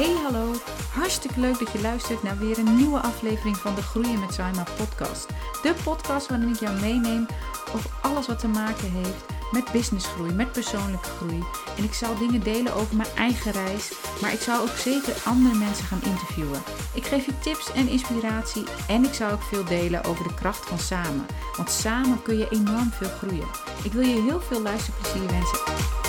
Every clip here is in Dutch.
Hey hallo, hartstikke leuk dat je luistert naar weer een nieuwe aflevering van de Groeien met Saima podcast. De podcast waarin ik jou meeneem over alles wat te maken heeft met businessgroei, met persoonlijke groei. En ik zal dingen delen over mijn eigen reis, maar ik zal ook zeker andere mensen gaan interviewen. Ik geef je tips en inspiratie en ik zal ook veel delen over de kracht van samen. Want samen kun je enorm veel groeien. Ik wil je heel veel luisterplezier wensen.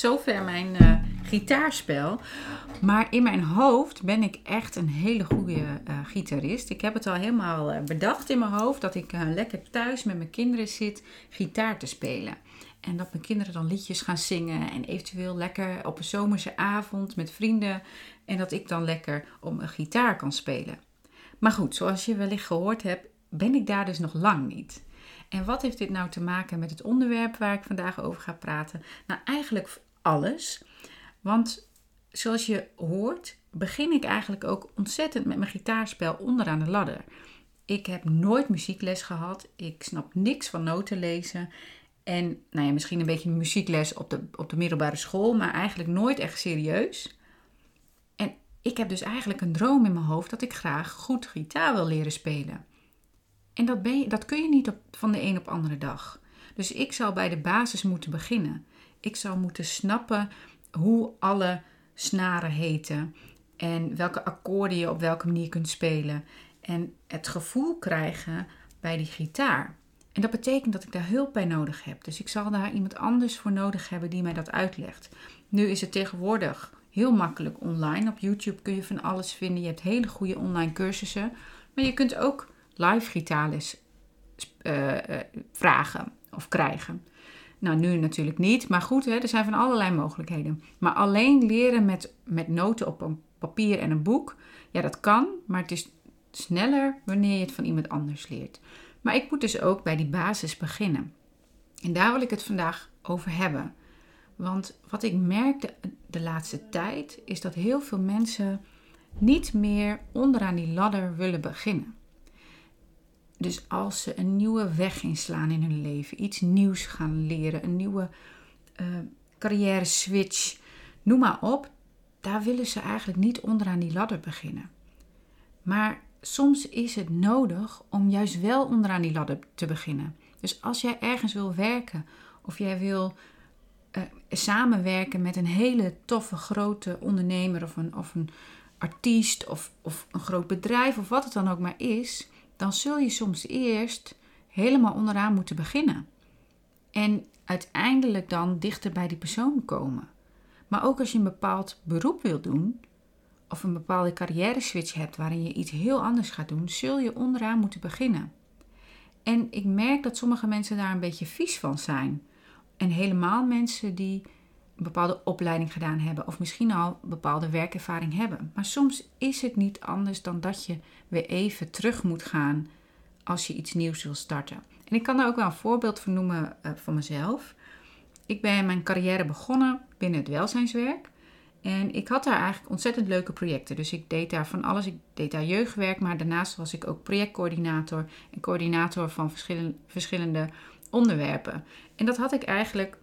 Zover mijn eh, gitaarspel. Maar in mijn hoofd ben ik echt een hele goede eh, gitarist. Ik heb het al helemaal eh, bedacht in mijn hoofd dat ik lekker thuis met mijn kinderen zit gitaar te spelen. En dat mijn kinderen dan liedjes gaan zingen en eventueel lekker op een zomerse avond met vrienden. En dat ik dan lekker op mijn gitaar kan spelen. Maar goed, zoals je wellicht gehoord hebt, ben ik daar dus nog lang niet. En wat heeft dit nou te maken met het onderwerp waar ik vandaag over ga praten? Nou, eigenlijk alles. Want zoals je hoort, begin ik eigenlijk ook ontzettend met mijn gitaarspel onderaan de ladder. Ik heb nooit muziekles gehad. Ik snap niks van noten lezen. En nou ja, misschien een beetje muziekles op de, op de middelbare school, maar eigenlijk nooit echt serieus. En ik heb dus eigenlijk een droom in mijn hoofd dat ik graag goed gitaar wil leren spelen. En dat, ben dat kun je niet op, van de een op andere dag. Dus ik zou bij de basis moeten beginnen. Ik zou moeten snappen hoe alle snaren heten en welke akkoorden je op welke manier kunt spelen. En het gevoel krijgen bij die gitaar. En dat betekent dat ik daar hulp bij nodig heb. Dus ik zal daar iemand anders voor nodig hebben die mij dat uitlegt. Nu is het tegenwoordig heel makkelijk online. Op YouTube kun je van alles vinden. Je hebt hele goede online cursussen. Maar je kunt ook live gitaarles uh, vragen of krijgen. Nou, nu natuurlijk niet, maar goed, hè, er zijn van allerlei mogelijkheden. Maar alleen leren met, met noten op een papier en een boek, ja, dat kan, maar het is sneller wanneer je het van iemand anders leert. Maar ik moet dus ook bij die basis beginnen. En daar wil ik het vandaag over hebben. Want wat ik merk de laatste tijd is dat heel veel mensen niet meer onderaan die ladder willen beginnen. Dus als ze een nieuwe weg inslaan in hun leven, iets nieuws gaan leren, een nieuwe uh, carrière switch, noem maar op, daar willen ze eigenlijk niet onderaan die ladder beginnen. Maar soms is het nodig om juist wel onderaan die ladder te beginnen. Dus als jij ergens wil werken of jij wil uh, samenwerken met een hele toffe grote ondernemer of een, of een artiest of, of een groot bedrijf of wat het dan ook maar is, dan zul je soms eerst helemaal onderaan moeten beginnen. En uiteindelijk dan dichter bij die persoon komen. Maar ook als je een bepaald beroep wil doen, of een bepaalde carrière switch hebt waarin je iets heel anders gaat doen, zul je onderaan moeten beginnen. En ik merk dat sommige mensen daar een beetje vies van zijn. En helemaal mensen die bepaalde opleiding gedaan hebben of misschien al bepaalde werkervaring hebben. Maar soms is het niet anders dan dat je weer even terug moet gaan als je iets nieuws wil starten. En ik kan daar ook wel een voorbeeld van noemen uh, van mezelf. Ik ben mijn carrière begonnen binnen het welzijnswerk. En ik had daar eigenlijk ontzettend leuke projecten. Dus ik deed daar van alles. Ik deed daar jeugdwerk, maar daarnaast was ik ook projectcoördinator en coördinator van verschillende, verschillende onderwerpen. En dat had ik eigenlijk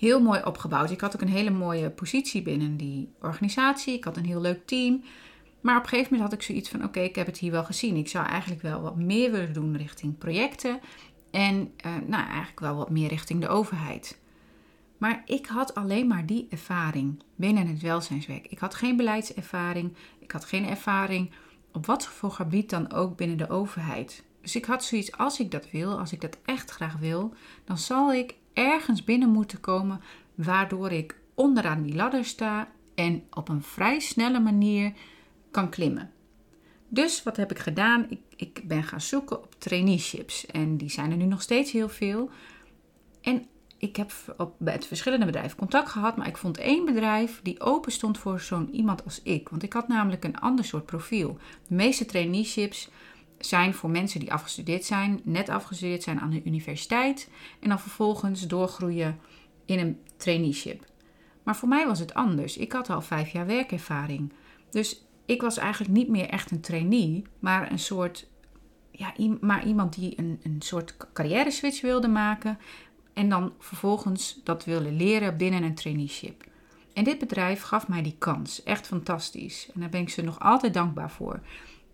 heel mooi opgebouwd. Ik had ook een hele mooie positie binnen die organisatie. Ik had een heel leuk team. Maar op een gegeven moment had ik zoiets van: oké, ik heb het hier wel gezien. Ik zou eigenlijk wel wat meer willen doen richting projecten. En uh, nou, eigenlijk wel wat meer richting de overheid. Maar ik had alleen maar die ervaring binnen het welzijnswerk. Ik had geen beleidservaring. Ik had geen ervaring op wat voor gebied dan ook binnen de overheid. Dus ik had zoiets: als ik dat wil, als ik dat echt graag wil, dan zal ik ergens binnen moeten komen waardoor ik onderaan die ladder sta en op een vrij snelle manier kan klimmen. Dus wat heb ik gedaan? Ik, ik ben gaan zoeken op traineeships en die zijn er nu nog steeds heel veel. En ik heb op, het verschillende bedrijven contact gehad, maar ik vond één bedrijf die open stond voor zo'n iemand als ik. Want ik had namelijk een ander soort profiel. De meeste traineeships zijn voor mensen die afgestudeerd zijn, net afgestudeerd zijn aan de universiteit en dan vervolgens doorgroeien in een traineeship. Maar voor mij was het anders. Ik had al vijf jaar werkervaring. Dus ik was eigenlijk niet meer echt een trainee, maar een soort. Ja, maar iemand die een, een soort carrière switch wilde maken. En dan vervolgens dat wilde leren binnen een traineeship. En dit bedrijf gaf mij die kans. Echt fantastisch. En daar ben ik ze nog altijd dankbaar voor.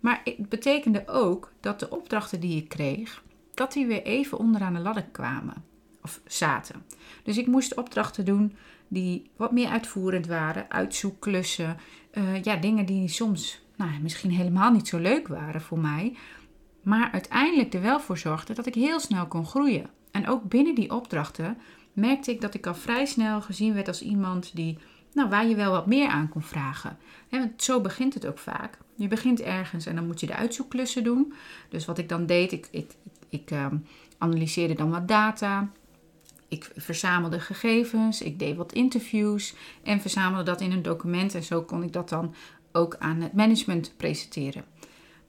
Maar het betekende ook dat de opdrachten die ik kreeg, dat die weer even onderaan de ladder kwamen. Of zaten. Dus ik moest opdrachten doen die wat meer uitvoerend waren. Uitzoekklussen. Uh, ja, dingen die soms nou, misschien helemaal niet zo leuk waren voor mij. Maar uiteindelijk er wel voor zorgden dat ik heel snel kon groeien. En ook binnen die opdrachten merkte ik dat ik al vrij snel gezien werd als iemand die, nou, waar je wel wat meer aan kon vragen. want zo begint het ook vaak. Je begint ergens en dan moet je de uitzoekklussen doen. Dus wat ik dan deed, ik, ik, ik ehm, analyseerde dan wat data. Ik verzamelde gegevens, ik deed wat interviews en verzamelde dat in een document. En zo kon ik dat dan ook aan het management presenteren.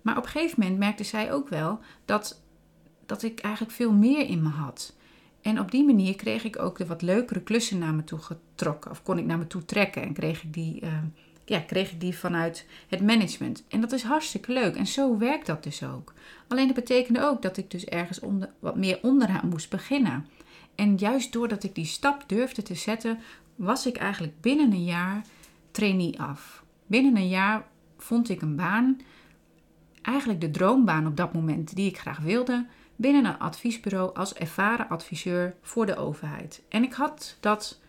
Maar op een gegeven moment merkte zij ook wel dat, dat ik eigenlijk veel meer in me had. En op die manier kreeg ik ook de wat leukere klussen naar me toe getrokken. Of kon ik naar me toe trekken en kreeg ik die, uh, ja, kreeg ik die vanuit het management. En dat is hartstikke leuk. En zo werkt dat dus ook. Alleen dat betekende ook dat ik dus ergens onder, wat meer onderaan moest beginnen. En juist doordat ik die stap durfde te zetten, was ik eigenlijk binnen een jaar trainee af. Binnen een jaar vond ik een baan, eigenlijk de droombaan op dat moment die ik graag wilde, binnen een adviesbureau als ervaren adviseur voor de overheid. En ik had dat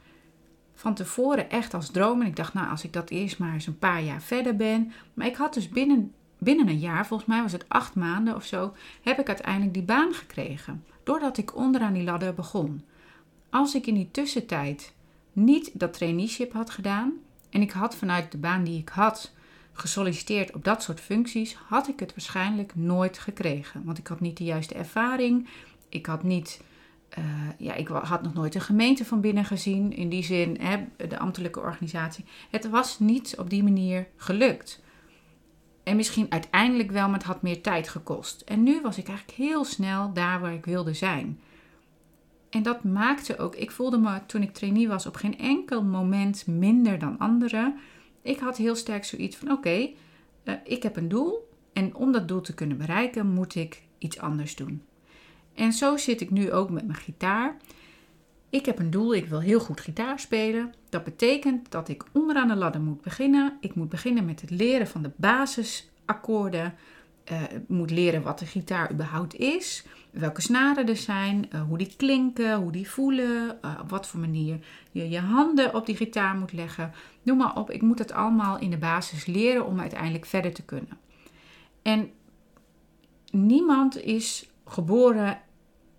van tevoren echt als droom. En ik dacht, nou, als ik dat eerst maar eens een paar jaar verder ben. Maar ik had dus binnen, binnen een jaar, volgens mij was het acht maanden of zo, heb ik uiteindelijk die baan gekregen doordat ik onderaan die ladder begon. Als ik in die tussentijd niet dat traineeship had gedaan en ik had vanuit de baan die ik had gesolliciteerd op dat soort functies, had ik het waarschijnlijk nooit gekregen. Want ik had niet de juiste ervaring. Ik had niet. Uh, ja, ik had nog nooit een gemeente van binnen gezien. In die zin, hè, de ambtelijke organisatie. Het was niet op die manier gelukt. En misschien uiteindelijk wel, maar het had meer tijd gekost. En nu was ik eigenlijk heel snel daar waar ik wilde zijn. En dat maakte ook, ik voelde me toen ik trainee was op geen enkel moment minder dan anderen. Ik had heel sterk zoiets van: oké, eh, ik heb een doel. En om dat doel te kunnen bereiken, moet ik iets anders doen. En zo zit ik nu ook met mijn gitaar. Ik heb een doel, ik wil heel goed gitaar spelen. Dat betekent dat ik onderaan de ladder moet beginnen. Ik moet beginnen met het leren van de basisakkoorden. Uh, moet leren wat de gitaar überhaupt is, welke snaren er zijn, uh, hoe die klinken, hoe die voelen, uh, op wat voor manier je je handen op die gitaar moet leggen. Noem maar op, ik moet het allemaal in de basis leren om uiteindelijk verder te kunnen. En niemand is geboren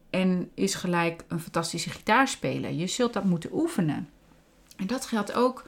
en is gelijk een fantastische gitaarspeler. Je zult dat moeten oefenen. En dat geldt ook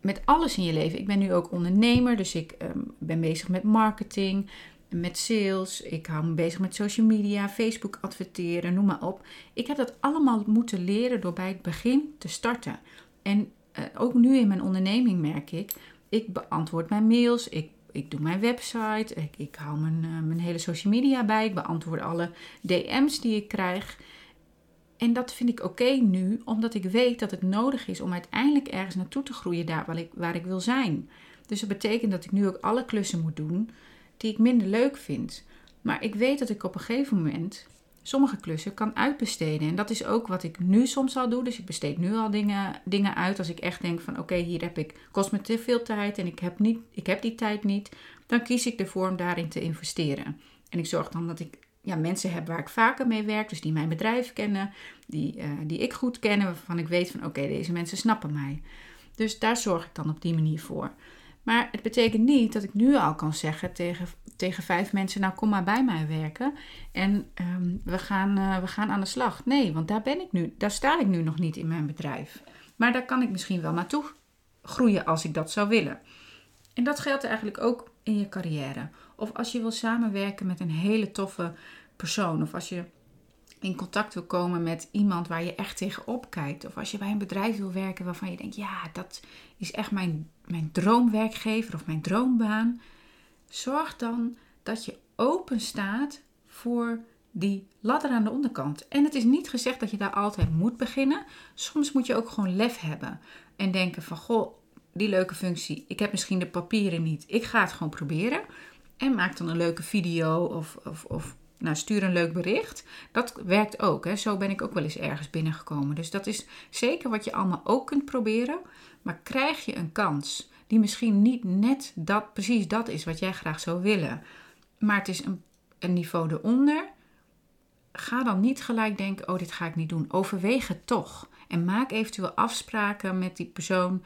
met alles in je leven. Ik ben nu ook ondernemer, dus ik ehm, ben bezig met marketing, met sales. Ik hou me bezig met social media, Facebook adverteren, noem maar op. Ik heb dat allemaal moeten leren door bij het begin te starten. En uh, ook nu in mijn onderneming merk ik, ik beantwoord mijn mails, ik ik doe mijn website, ik, ik hou mijn, uh, mijn hele social media bij, ik beantwoord alle DM's die ik krijg. En dat vind ik oké nu, omdat ik weet dat het nodig is om uiteindelijk ergens naartoe te groeien daar waar ik, waar ik wil zijn. Dus dat betekent dat ik nu ook alle klussen moet doen die ik minder leuk vind. Maar ik weet dat ik op een gegeven moment sommige klussen kan uitbesteden. En dat is ook wat ik nu soms al doe. Dus ik besteed nu al dingen, dingen uit. Als ik echt denk van oké, hier heb ik, kost me te veel tijd en ik heb, niet, ik heb die tijd niet. Dan kies ik ervoor om daarin te investeren. En ik zorg dan dat ik ja, mensen heb waar ik vaker mee werk. Dus die mijn bedrijf kennen, die, uh, die ik goed ken. Waarvan ik weet van oké, deze mensen snappen mij. Dus daar zorg ik dan op die manier voor. Maar het betekent niet dat ik nu al kan zeggen tegen, tegen vijf mensen: Nou, kom maar bij mij werken. En um, we, gaan, uh, we gaan aan de slag. Nee, want daar ben ik nu. Daar sta ik nu nog niet in mijn bedrijf. Maar daar kan ik misschien wel naartoe groeien als ik dat zou willen. En dat geldt eigenlijk ook in je carrière. Of als je wil samenwerken met een hele toffe persoon. Of als je in contact wil komen met iemand waar je echt tegenop kijkt. Of als je bij een bedrijf wil werken waarvan je denkt, ja, dat is echt mijn, mijn droomwerkgever of mijn droombaan. Zorg dan dat je open staat voor die ladder aan de onderkant. En het is niet gezegd dat je daar altijd moet beginnen. Soms moet je ook gewoon lef hebben en denken van, goh, die leuke functie, ik heb misschien de papieren niet, ik ga het gewoon proberen. En maak dan een leuke video of, of, of nou, stuur een leuk bericht. Dat werkt ook. Hè. Zo ben ik ook wel eens ergens binnengekomen. Dus dat is zeker wat je allemaal ook kunt proberen. Maar krijg je een kans die misschien niet net dat, precies dat is wat jij graag zou willen. Maar het is een, een niveau eronder. Ga dan niet gelijk denken, oh dit ga ik niet doen. Overweeg het toch. En maak eventueel afspraken met die persoon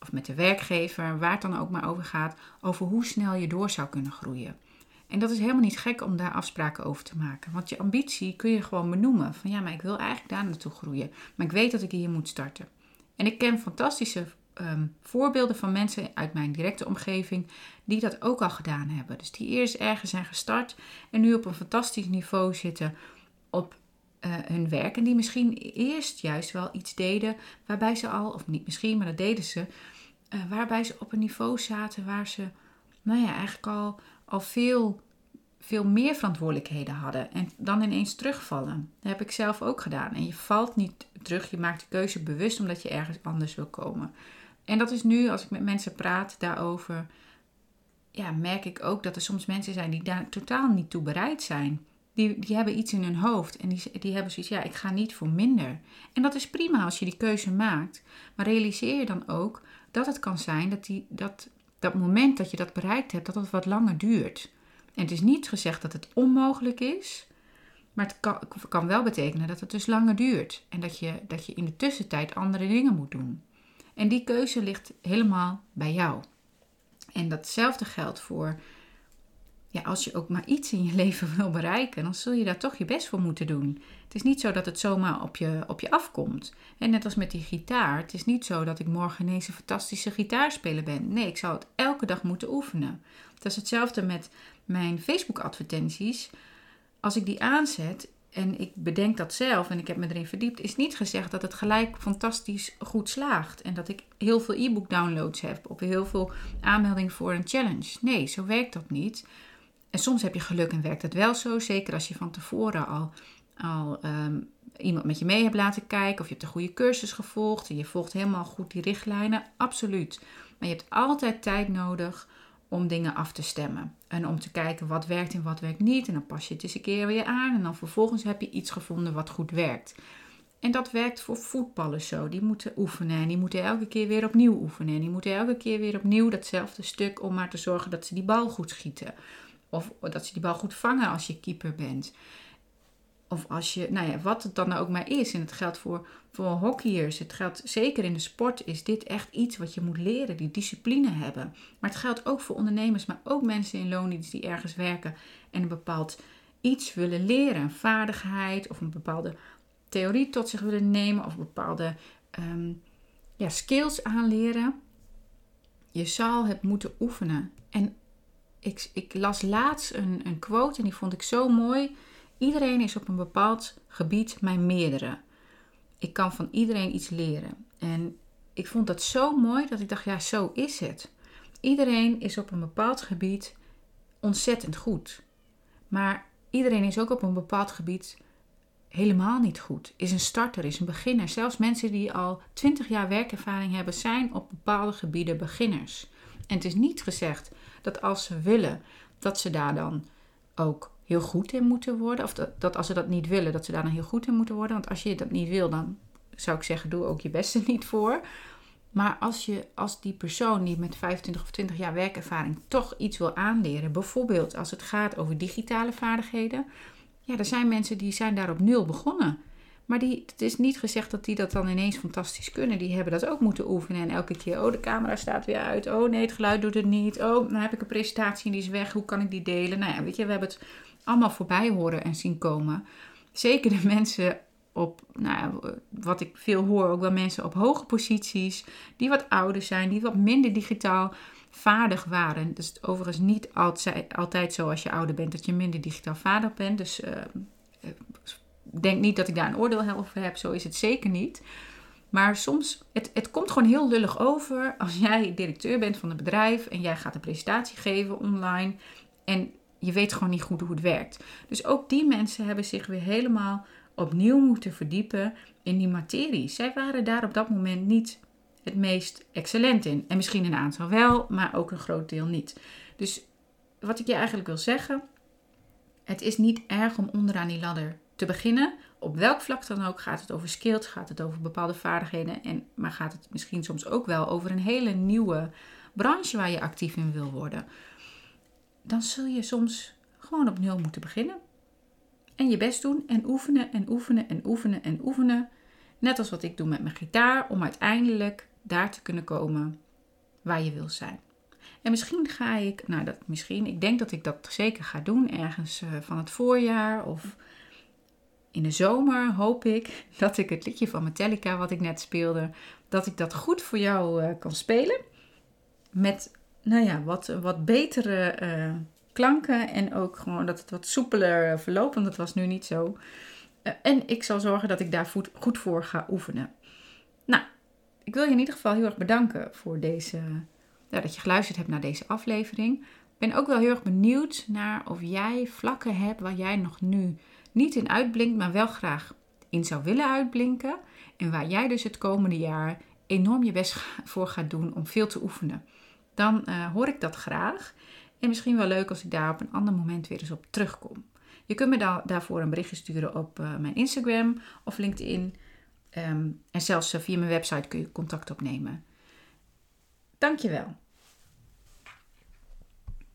of met de werkgever, waar het dan ook maar over gaat, over hoe snel je door zou kunnen groeien. En dat is helemaal niet gek om daar afspraken over te maken. Want je ambitie kun je gewoon benoemen. Van ja, maar ik wil eigenlijk daar naartoe groeien. Maar ik weet dat ik hier moet starten. En ik ken fantastische ehm, voorbeelden van mensen uit mijn directe omgeving die dat ook al gedaan hebben. Dus die eerst ergens zijn gestart en nu op een fantastisch niveau zitten op uh, hun werk. En die misschien eerst juist wel iets deden waarbij ze al, of niet misschien, maar dat deden ze, uh, waarbij ze op een niveau zaten waar ze, nou ja, eigenlijk al al veel, veel meer verantwoordelijkheden hadden en dan ineens terugvallen. Dat heb ik zelf ook gedaan. En je valt niet terug, je maakt de keuze bewust omdat je ergens anders wil komen. En dat is nu, als ik met mensen praat daarover, ja, merk ik ook dat er soms mensen zijn die daar totaal niet toe bereid zijn. Die, die hebben iets in hun hoofd en die, die hebben zoiets, ja, ik ga niet voor minder. En dat is prima als je die keuze maakt. Maar realiseer je dan ook dat het kan zijn dat, die, dat dat moment dat je dat bereikt hebt, dat het wat langer duurt. En het is niet gezegd dat het onmogelijk is, maar het kan, kan wel betekenen dat het dus langer duurt. En dat je, dat je in de tussentijd andere dingen moet doen. En die keuze ligt helemaal bij jou. En datzelfde geldt voor ja, als je ook maar iets in je leven wil bereiken, dan zul je daar toch je best voor moeten doen. Het is niet zo dat het zomaar op je, op je afkomt. En net als met die gitaar, het is niet zo dat ik morgen ineens een fantastische gitaarspeler ben. Nee, ik zou het elke dag moeten oefenen. Het is hetzelfde met mijn Facebook-advertenties. Als ik die aanzet en ik bedenk dat zelf en ik heb me erin verdiept, is niet gezegd dat het gelijk fantastisch goed slaagt. En dat ik heel veel e-book downloads heb of heel veel aanmeldingen voor een challenge. Nee, zo werkt dat niet. En soms heb je geluk en werkt het wel zo. Zeker als je van tevoren al, al ehm, iemand met je mee hebt laten kijken. Of je hebt een goede cursus gevolgd. En je volgt helemaal goed die richtlijnen. Absoluut. Maar je hebt altijd tijd nodig om dingen af te stemmen. En om te kijken wat werkt en wat werkt niet. En dan pas je het eens een keer weer aan. En dan vervolgens heb je iets gevonden wat goed werkt. En dat werkt voor voetballers zo. Die moeten oefenen en die moeten elke keer weer opnieuw oefenen. En die moeten elke keer weer opnieuw datzelfde stuk om maar te zorgen dat ze die bal goed schieten. Of dat ze die bal goed vangen als je keeper bent. Of als je, nou ja, wat het dan ook maar is. En het geldt voor, voor hockeyers. Het geldt zeker in de sport. Is dit echt iets wat je moet leren, die discipline hebben. Maar het geldt ook voor ondernemers, maar ook mensen in loondienst die ergens werken en een bepaald iets willen leren. Een vaardigheid of een bepaalde theorie tot zich willen nemen. Of bepaalde um, ja, skills aanleren. Je zal het moeten oefenen. En ik, ik las laatst een, een quote en die vond ik zo mooi. Iedereen is op een bepaald gebied mijn meerdere. Ik kan van iedereen iets leren. En ik vond dat zo mooi dat ik dacht, ja, zo is het. Iedereen is op een bepaald gebied ontzettend goed. Maar iedereen is ook op een bepaald gebied helemaal niet goed. Is een starter, is een beginner. Zelfs mensen die al 20 jaar werkervaring hebben, zijn op bepaalde gebieden beginners. En het is niet gezegd dat als ze willen, dat ze daar dan ook heel goed in moeten worden. Of dat, dat als ze dat niet willen, dat ze daar dan heel goed in moeten worden. Want als je dat niet wil, dan zou ik zeggen, doe ook je beste niet voor. Maar als, je, als die persoon die met 25 of 20 jaar werkervaring toch iets wil aanleren, bijvoorbeeld als het gaat over digitale vaardigheden, ja, er zijn mensen die zijn daar op nul begonnen. Maar die, het is niet gezegd dat die dat dan ineens fantastisch kunnen. Die hebben dat ook moeten oefenen. En elke keer, oh, de camera staat weer uit. Oh, nee, het geluid doet het niet. Oh, dan heb ik een presentatie en die is weg. Hoe kan ik die delen? Nou ja, weet je, we hebben het allemaal voorbij horen en zien komen. Zeker de mensen op, nou, wat ik veel hoor, ook wel mensen op hoge posities. Die wat ouder zijn, die wat minder digitaal vaardig waren. Dus overigens niet altijd, altijd zo als je ouder bent dat je minder digitaal vaardig bent. Dus... Uh, denk niet dat ik daar een oordeel over heb, zo is het zeker niet. Maar soms, het, het komt gewoon heel lullig over als jij directeur bent van een bedrijf en jij gaat een presentatie geven online en je weet gewoon niet goed hoe het werkt. Dus ook die mensen hebben zich weer helemaal opnieuw moeten verdiepen in die materie. Zij waren daar op dat moment niet het meest excellent in. En misschien een aantal wel, maar ook een groot deel niet. Dus wat ik je eigenlijk wil zeggen, het is niet erg om onderaan die ladder te beginnen. Op welk vlak dan ook gaat het over skills, gaat het over bepaalde vaardigheden, en, maar gaat het misschien soms ook wel over een hele nieuwe branche waar je actief in wil worden. Dan zul je soms gewoon op nul moeten beginnen. En je best doen en oefenen en oefenen en oefenen en oefenen. Net als wat ik doe met mijn gitaar, om uiteindelijk daar te kunnen komen waar je wil zijn. En misschien ga ik, nou dat misschien, ik denk dat ik dat zeker ga doen, ergens uh, van het voorjaar of in de zomer hoop ik dat ik het liedje van Metallica, wat ik net speelde, dat ik dat goed voor jou uh, kan spelen. Met, nou ja, wat, wat betere uh, klanken en ook gewoon dat het wat soepeler verloopt, want dat was nu niet zo. en ik zal zorgen dat ik daar goed voor ga oefenen. Nou, ik wil je in ieder geval heel erg bedanken voor deze, dat je geluisterd hebt naar deze aflevering. Ik ben ook wel heel erg benieuwd naar of jij vlakken hebt waar jij nog nu niet in uitblinkt, maar wel graag in zou willen uitblinken. En waar jij dus het komende jaar enorm je best voor gaat doen om veel te oefenen. Dan uh, hoor ik dat graag. En misschien wel leuk als ik daar op een ander moment weer eens op terugkom. Je kunt me da daarvoor een berichtje sturen op uh, mijn Instagram of LinkedIn. Um, en zelfs uh, via mijn website kun je contact opnemen. Dankjewel.